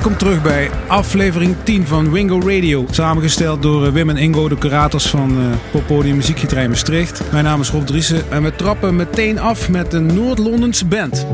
Welkom terug bij aflevering 10 van Wingo Radio. Samengesteld door eh, Wim en Ingo, de curators van uh, Poppodium Muziekgetrein Maastricht. Mijn naam is Rob Driessen en we trappen meteen af met een Noord-Londense band.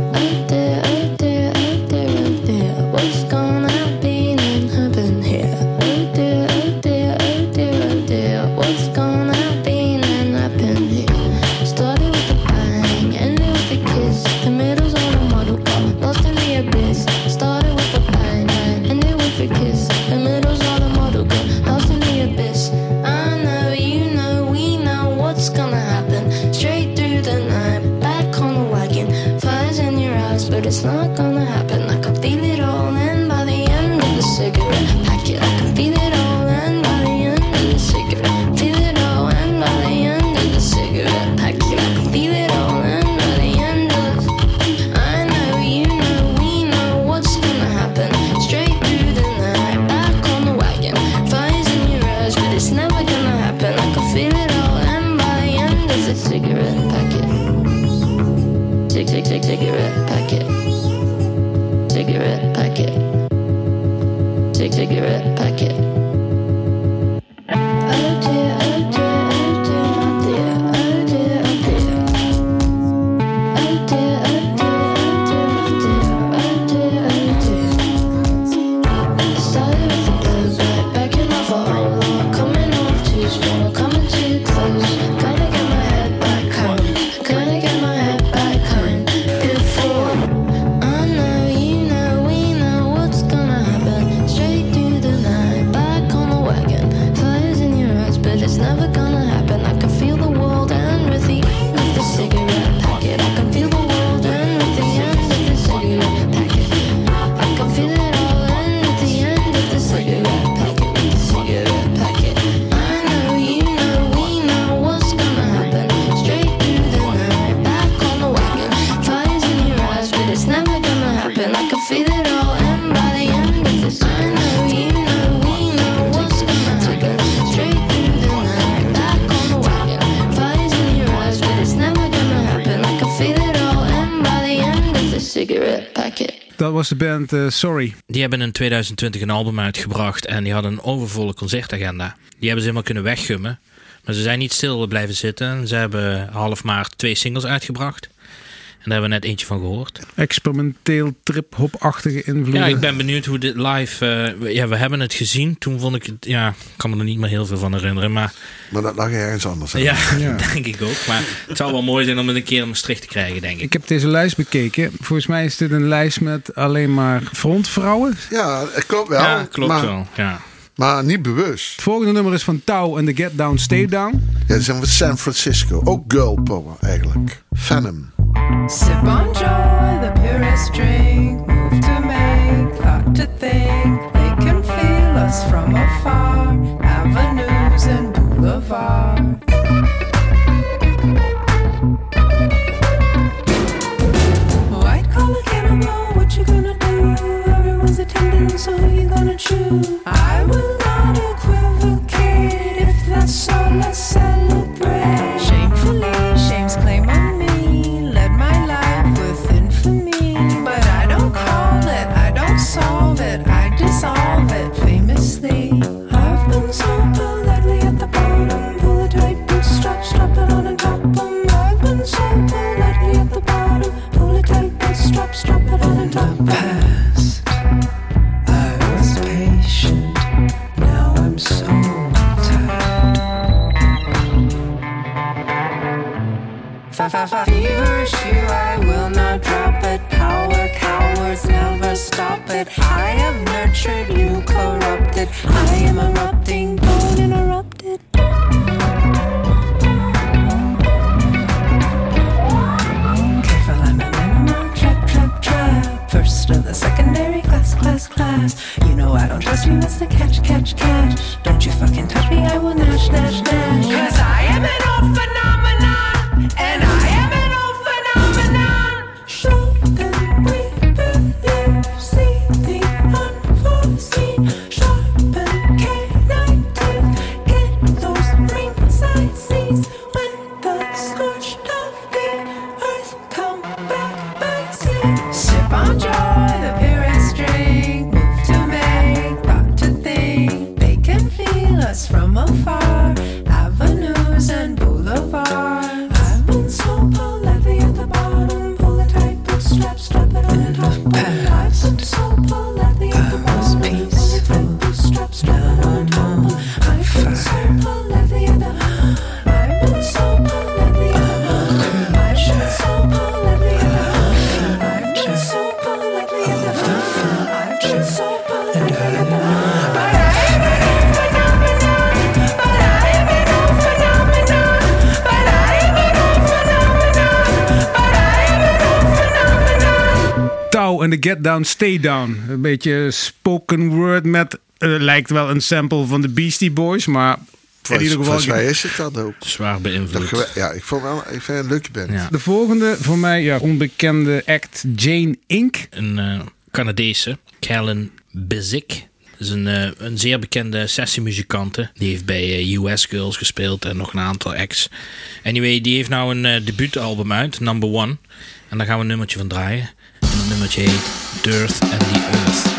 Dat was de band uh, Sorry. Die hebben in 2020 een album uitgebracht en die hadden een overvolle concertagenda. Die hebben ze helemaal kunnen weggummen. Maar ze zijn niet stil blijven zitten. Ze hebben half maart twee singles uitgebracht. En daar hebben we net eentje van gehoord. Experimenteel trip-hop-achtige invloeden. Ja, ik ben benieuwd hoe dit live... Uh, ja, we hebben het gezien. Toen vond ik het... Ja, ik kan me er niet meer heel veel van herinneren. Maar, maar dat lag ergens anders. Ja, ja, denk ik ook. Maar het zou wel mooi zijn om het een keer in Maastricht te krijgen, denk ik. Ik heb deze lijst bekeken. Volgens mij is dit een lijst met alleen maar frontvrouwen. Ja, klopt wel. Ja, klopt wel. Ja. Maar niet bewust. Het volgende nummer is van Tau en de Get Down, Stay Down. Ja, die zijn van San Francisco. Ook girl power eigenlijk. Phantom. Sip on joy, the purest drink. Move to make, thought to think. They can feel us from afar. En de Get Down, Stay Down. Een beetje spoken word met... eh, lijkt wel een sample van de Beastie Boys, maar in ieder geval... volgens mij is het dat ook. Zwaar beïnvloed. ja, ik vond wel ik vind het een leuke band. Ja. De volgende voor mij, ja, onbekende act Jane Inc. Een eh, Canadese, Kellen Bizik. Dat is een, eh, een zeer bekende sessiemuzikante. Die heeft bij US Girls gespeeld en nog een aantal acts. Anyway, die heeft nou een debuutalbum uit, Number One. En daar gaan we een nummertje van draaien. En dat nummertje heet Dirt and the Earth.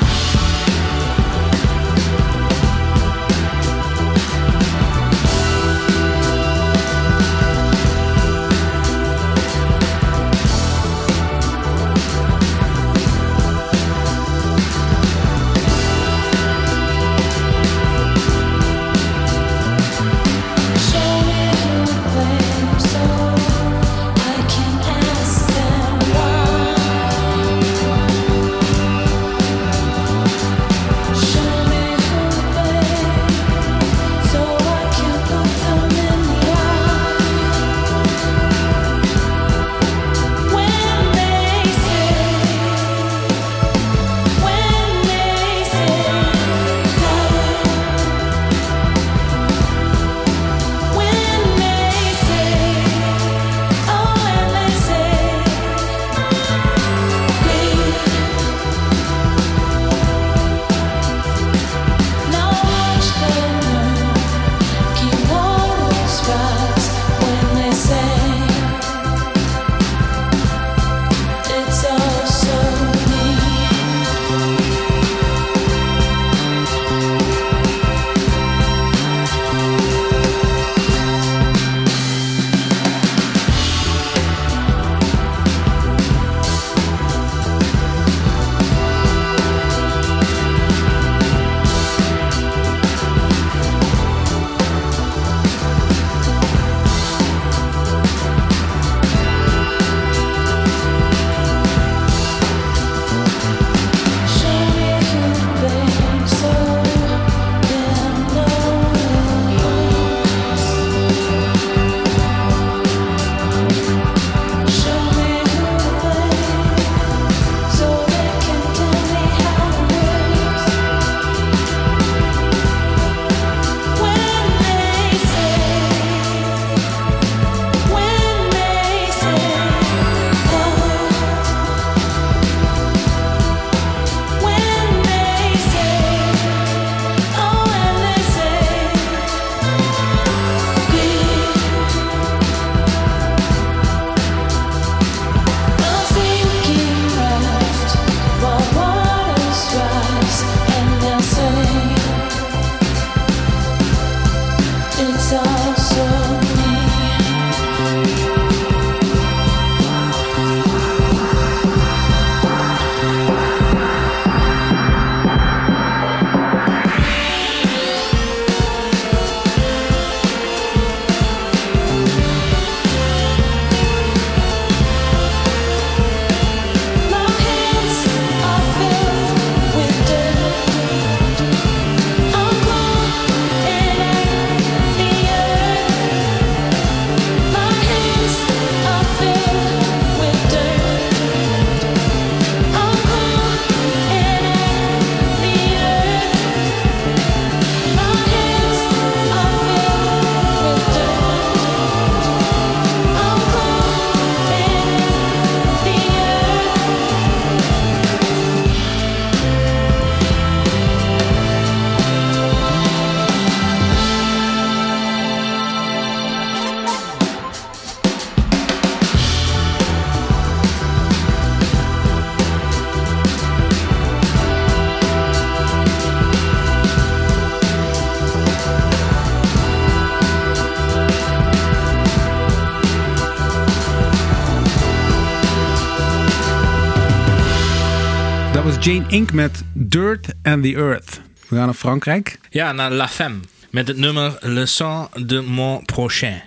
Inc. met Dirt and the Earth. We gaan naar Frankrijk. Ja, naar La Femme. Met het nummer Le Sang de Mon Prochain.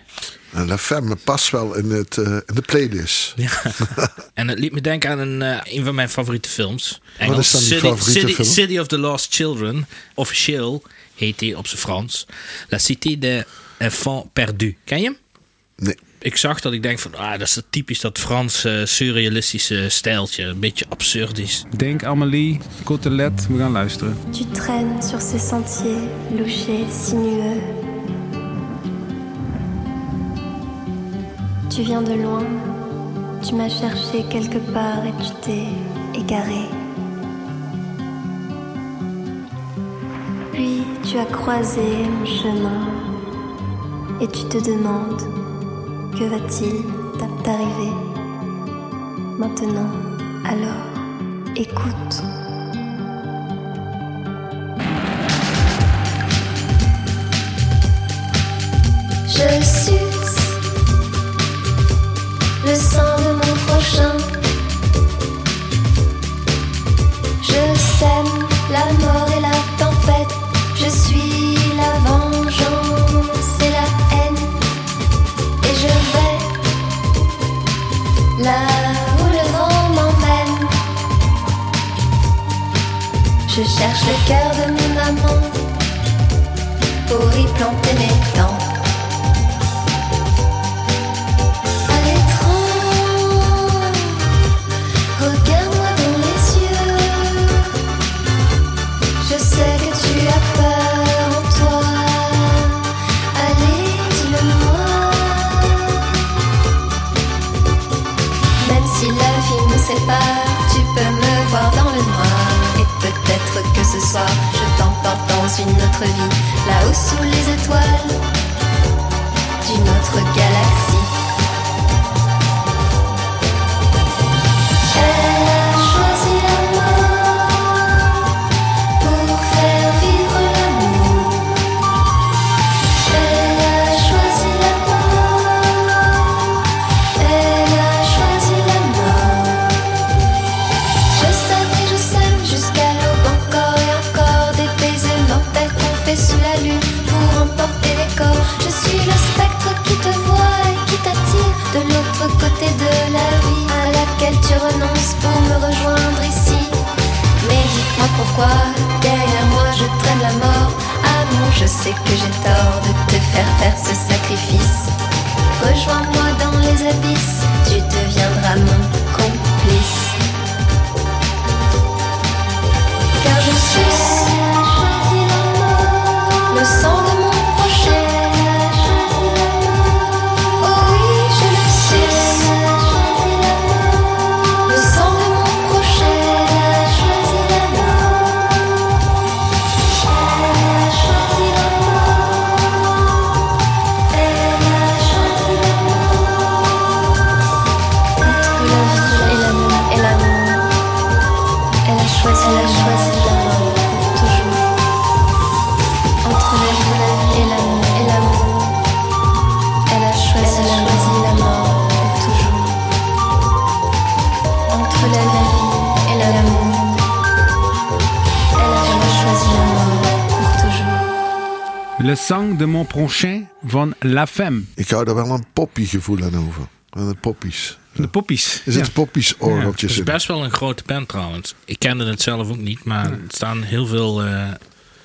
En La Femme past wel in, het, eh, in de playlist. Ja. en het liet me denken aan een, eh, een van mijn favoriete films. Wat is dan die City, favoriete City, film? City of the Lost Children. Officieel heet die op zijn Frans. La Cité des Enfants Perdus. Ken je hem? Nee. Ik zag dat ik denk van, ah, dat is typisch dat Franse surrealistische stijltje. Een beetje absurdisch. Denk Amélie, Cotelet, we gaan luisteren. Tu traînes sur ces sentiers louchés, sinueux. Tu viens de loin, tu m'as cherché quelque part et tu t'es égaré. Puis tu as croisé mon chemin et tu te demandes que va-t-il t'arriver maintenant. Alors, écoute. Je suce le sang cherche le cœur de mon amant. Pour y planter mes including sang de mon prochain van La Femme. Ik hou daar wel een poppy-gevoel aan over. Aan de poppies. De poppies. Er zitten poppies Het is in. best wel een grote band trouwens. Ik kende het zelf ook niet, maar er staan heel veel eh,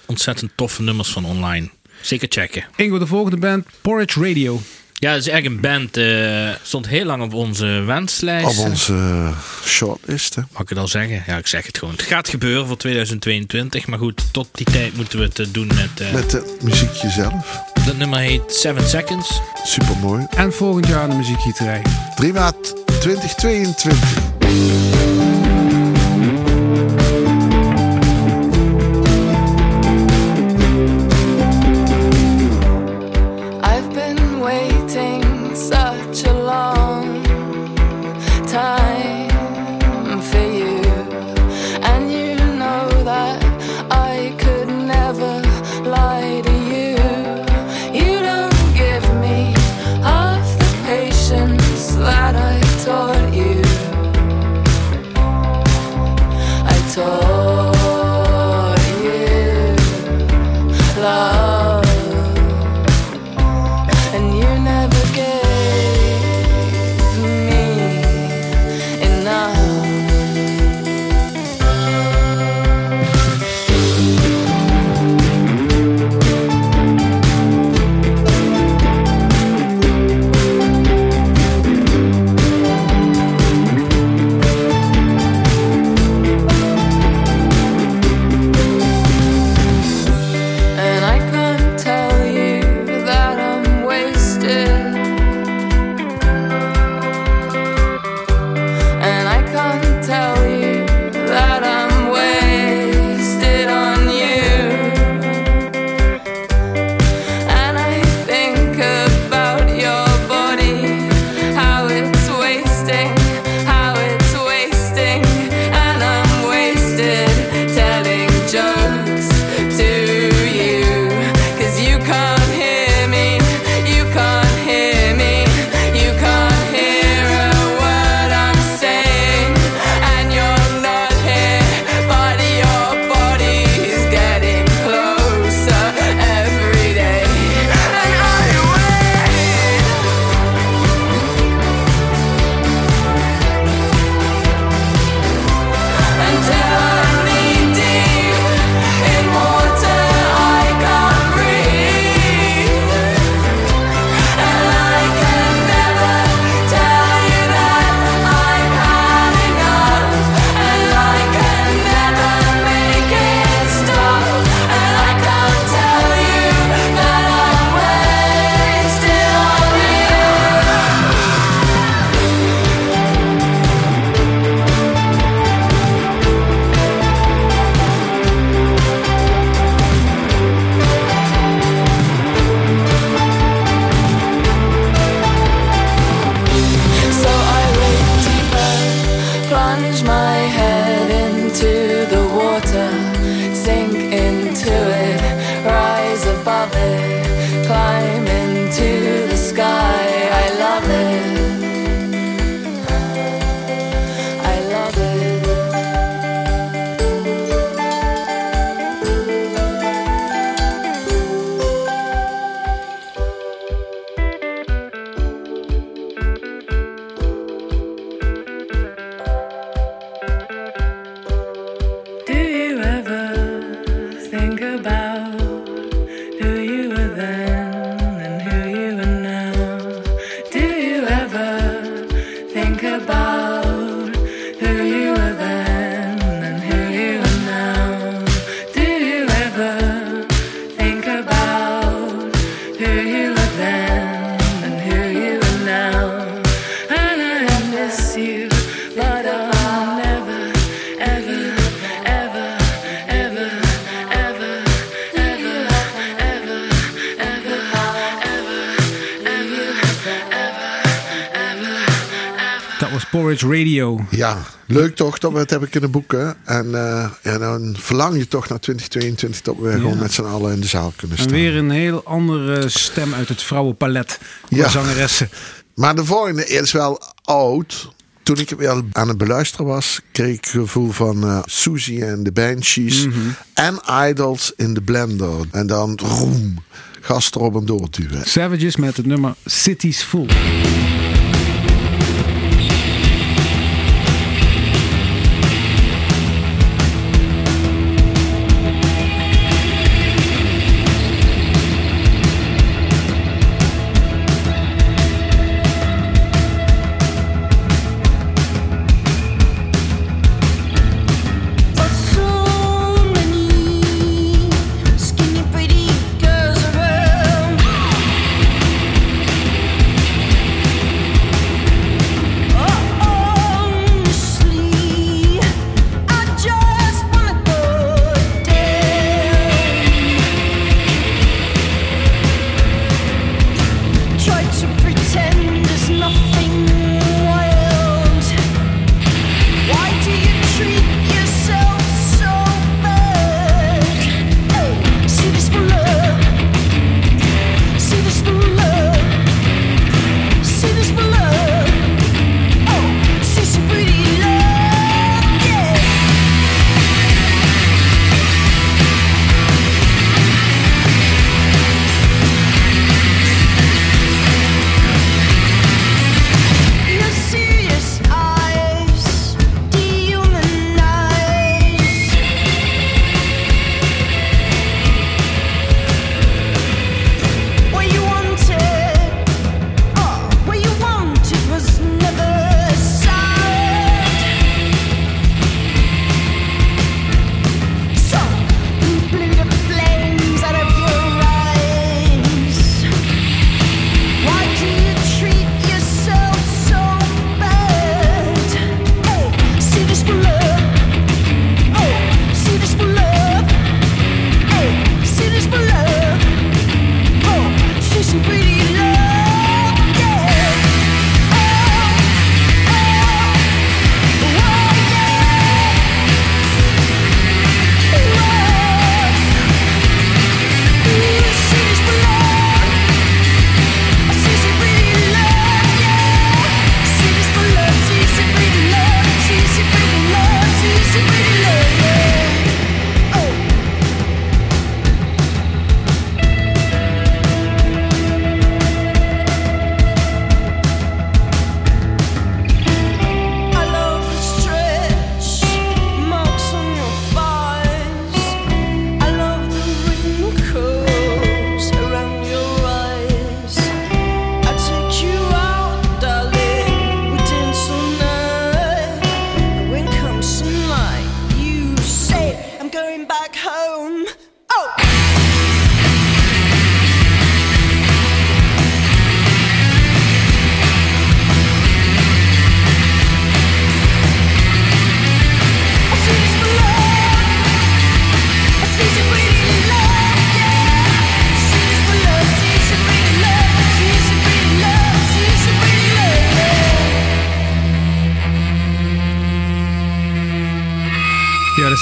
ontzettend toffe nummers van online. Zeker checken. Ingo, de volgende band, Porridge Radio. Ja, het is echt een band. eh stond heel lang op onze wenslijst. Op onze eh, shortlist. Hè. Mag ik het al zeggen? Ja, ik zeg het gewoon. Het gaat gebeuren voor 2022. Maar goed, tot die tijd moeten we het eh, doen met... eh Met het muziekje zelf. Dat nummer heet 7 Seconds. Super mooi. En volgend jaar de muziekgieterij. 3 maart 2022. Was Porridge Radio. Ja, leuk toch dat we het hebben kunnen boeken. En eh, ja, dan verlang je toch naar 2022 dat we gewoon met z'n allen in de zaal kunnen En staan. weer een heel andere stem uit het vrouwenpalet. Ja. Ja. zangeressen. Maar de volgende is wel oud. Toen ik weer aan het beluisteren was, kreeg ik het gevoel van eh Susie en de Banshees. En Idols in de Blender. En dan roem, gas erop en doorduwen. Savages met het nummer Cities Full.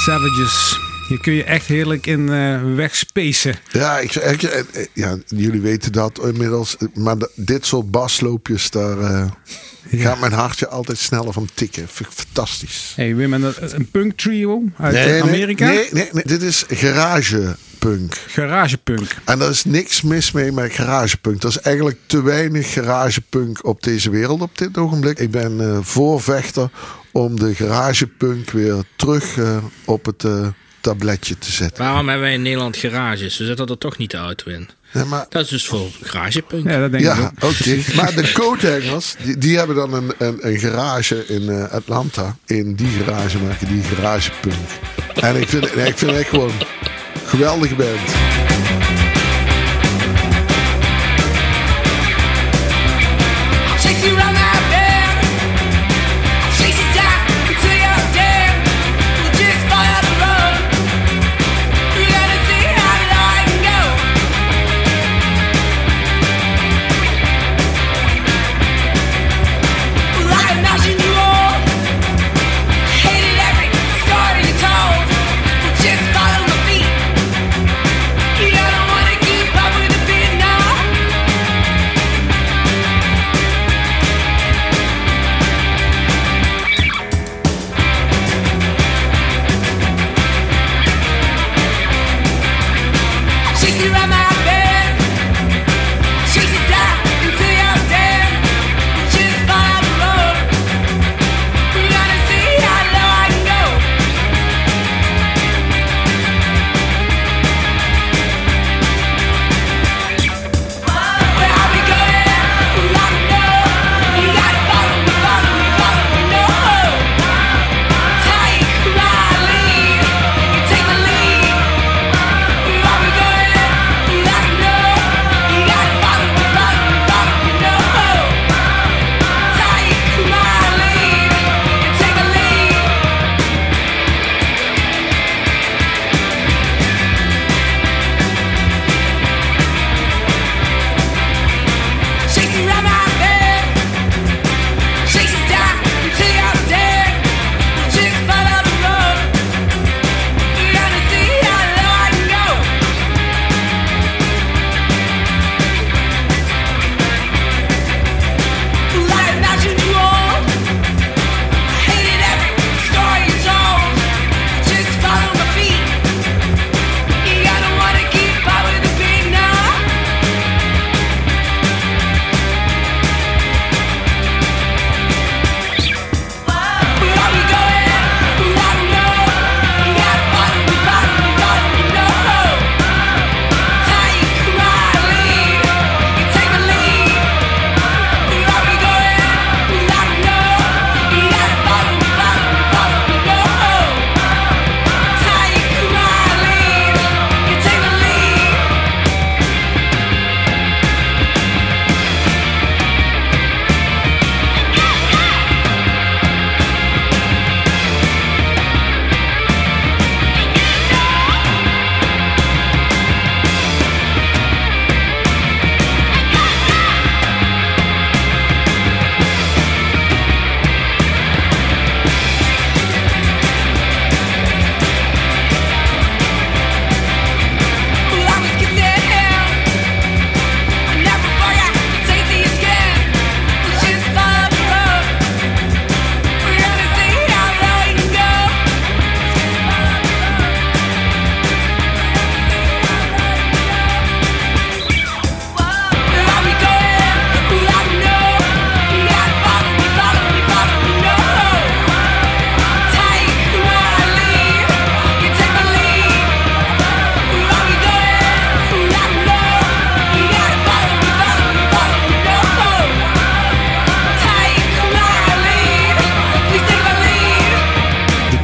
Savages. Hier kun je echt heerlijk in eh wegspacen. Ja, ik, ik- eh, eh, ja, jullie weten dat inmiddels. Maar dit soort basloopjes, daar gaat mijn hartje altijd sneller van tikken. Vind ik fantastisch. Hey Wim, en een punk trio uit Nee, Amerika. Nee, nee, nee, dit is garagepunk. Garagepunk. En daar is niks mis mee met garagepunk. Er is eigenlijk te weinig garagepunk op deze wereld op dit ogenblik. Ik ben voorvechter om de garagepunk weer terug eh, op het eh, tabletje te zetten. Waarom hebben wij in Nederland garages? We zetten er toch niet de auto in. Nee, maar Dat is dus voor garagepunk. Ja, dat denk ik ook. oké. Maar de coathangers, die, die hebben dan een, een, een garage in eh, Atlanta. In die garage maken die garagepunk. En ik vind, nee, ik vind het echt gewoon een geweldige band.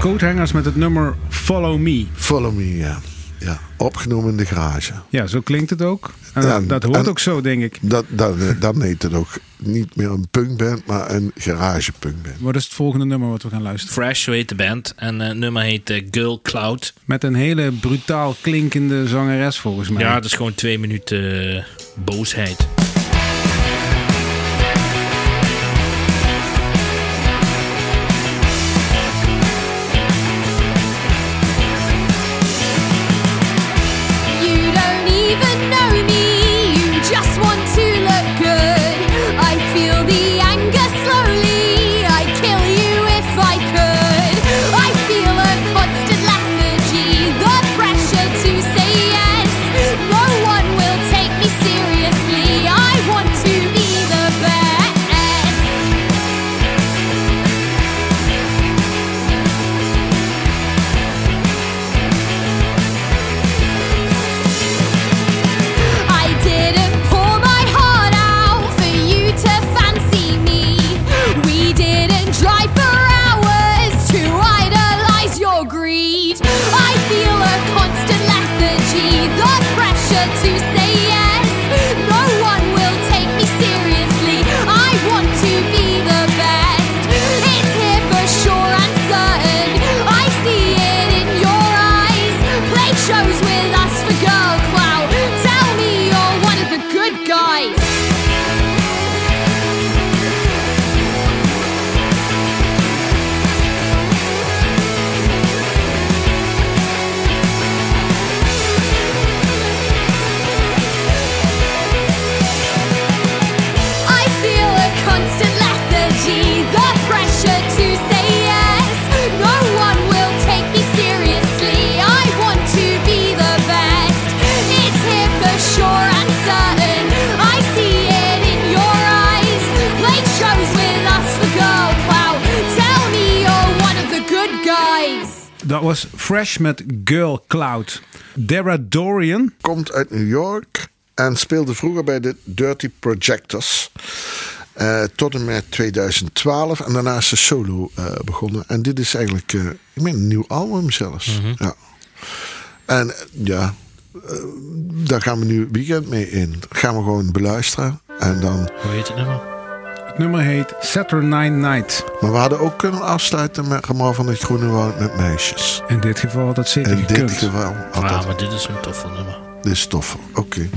Coathangers met het nummer Follow Me. Follow Me, ja. ja. Opgenomen in de garage. Ja, zo klinkt het ook. En dat hoort en- ook zo, denk ik. Dat, dat, dan heet het ook niet meer een punkband, maar een garage punkband. Wat is het volgende nummer wat we gaan luisteren? Fresh, zo heet de band. En eh, het nummer heet eh, Girl Cloud. Met een hele brutaal klinkende zangeres volgens mij. Ja, het is gewoon twee minuten eh, boosheid. Dat was Fresh met Girl Cloud. Dara Dorian. Komt uit New York en speelde vroeger bij de Dirty Projectors. eh, tot en met 2012. En daarna is ze solo eh, begonnen. En dit is eigenlijk, eh, ik meen een nieuw album zelfs. Ja. En ja, daar gaan we nu het weekend mee in. Gaan we gewoon beluisteren. En dan, Hoe heet het nummer? Het nummer heet Saturday Night. maar we hadden ook kunnen afsluiten met Gemar van het Groene Woud met meisjes. In dit geval had dat zeker In dit gekund. geval had Ah, dat maar dit is een toffe nummer. dit is tof. Oké.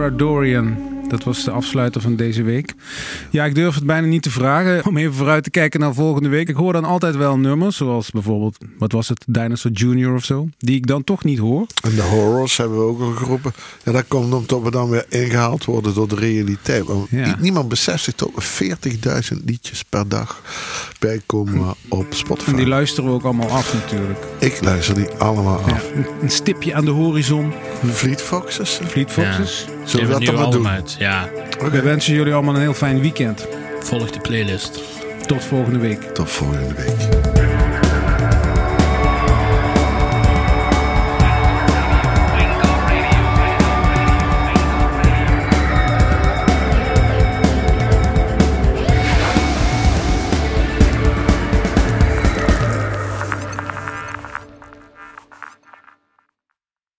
Sarah Dorian. Dat was de afsluiter van deze week. Ja, ik durf het bijna niet te vragen om even vooruit te kijken naar volgende week. Ik hoor dan altijd wel nummers, zoals bijvoorbeeld, wat was het, Dinosaur Jr. of zo, die ik dan toch niet hoor. En de horrors hebben we ook al geroepen. Ja, dat komt omdat we dan weer ingehaald worden door de realiteit. Want Ja. nie- niemand beseft zich dat er 40.000 liedjes per dag bijkomen op Spotify. En die luisteren we ook allemaal af natuurlijk. Ik luister die allemaal af. een, een stipje aan de horizon. Fleet Foxes. Fleet Foxes. Zullen we hebben dat nu dan maar doen? uit. Ja, We wensen jullie allemaal een heel fijn weekend. volg de playlist. Tot volgende week. Tot volgende week.